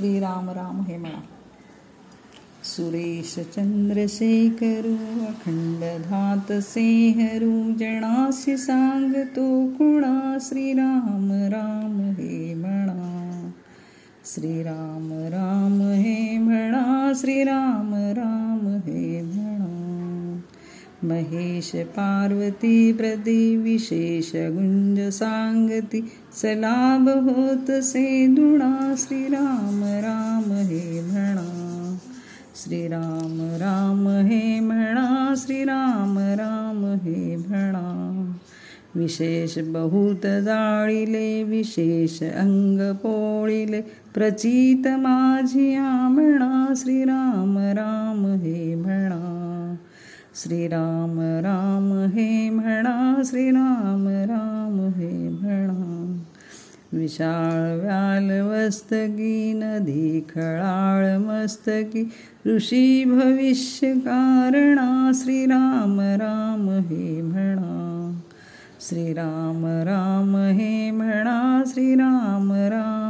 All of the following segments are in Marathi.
श्रीराम राम हे म्हणा. सुरेश चंद्रशेखरू अखंड धात सेहरू जणासी सांगतो कुणा श्रीराम राम हे म्हणा. श्रीराम राम हे म्हणा श्रीराम राम महेश पार्वती प्रति विशेष गुंज सांगती सलाभ होत से दुणा श्रीराम राम हे म्हणा. श्रीराम राम हे म्हणा श्रीराम राम हे म्हणा. विशेष बहुत जाळिले विशेष अंग पोळिले प्रचित माझी म्हणा श्रीराम राम हे म्हणा. श्रीराम राम हे म्हणा श्रीराम राम हे म्हणा. विशाळ व्याल वस्तकी नदी खळाळ मस्तकी ऋषी भविष्य कारणा श्रीराम राम हे म्हणा. श्रीराम राम हे म्हणा श्रीराम राम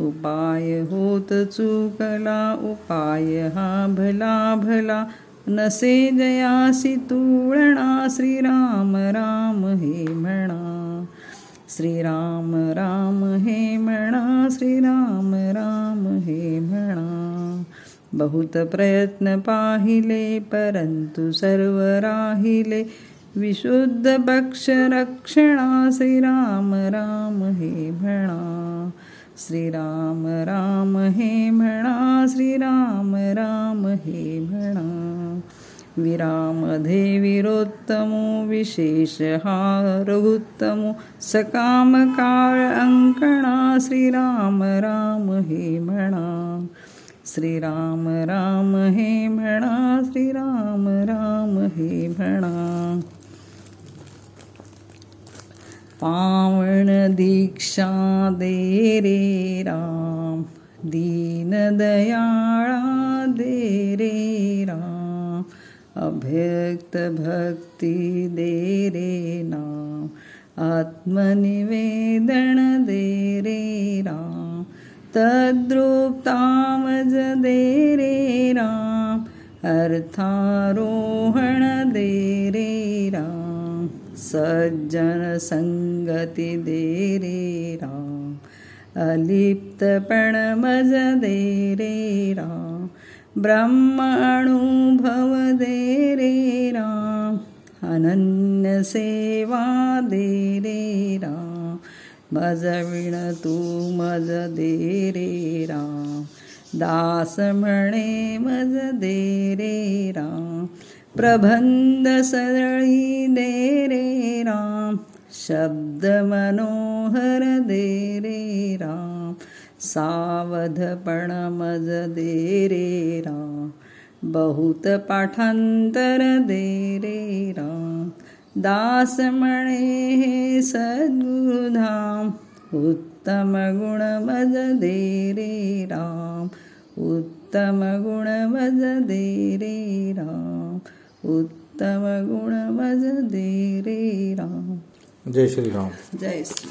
उपाय होत चुकला उपाय हा भला भला. नसे जयासी तुळणा श्रीराम राम हे म्हणा. श्रीराम राम हे म्हणा श्रीराम राम हे म्हणा. बहुत प्रयत्न पाहिले परंतु सर्व राहिले. विशुद्ध पक्ष रक्षणा श्रीराम राम हे म्हणा. श्रीराम राम हे म्हणा श्रीराम राम हे म्हणा. विरामधे विरोत्तमो विशेष हा रघुत्तमो सकाम काळ अंकणा श्रीराम राम हे म्हणा. श्रीराम राम हे म्हणा श्रीराम राम हे म्हणा. पावण दीक्षा दे रे राम दीनदयाळा दे रे राम अभ्यक्त भक्ती दे रे नाम आत्मनिवेदन दे रे राम तद्रूपतामज दे रे राम अर्थारोहण दे रे राम। सज्जनसङ्गति राम अलिप्तपणमज देरे ब्रह्मणु राम अनन्यसेवा देरे राम मज देरा मजविण तु राम दासमणे मज देरे राम मजदेरेरा प्रबन्धसरळि देरे शब्द मनोहर दे रे राम सावधपण मज दे रे राम बहुत पाठांतर दे रे राम दास म्हणे हे सद्गुरुधाम उत्तम गुण मज दे रे राम उत्तम गुण मज दे रे राम उत्तम गुण मज दे रे राम जय श्रीराम. जय श्री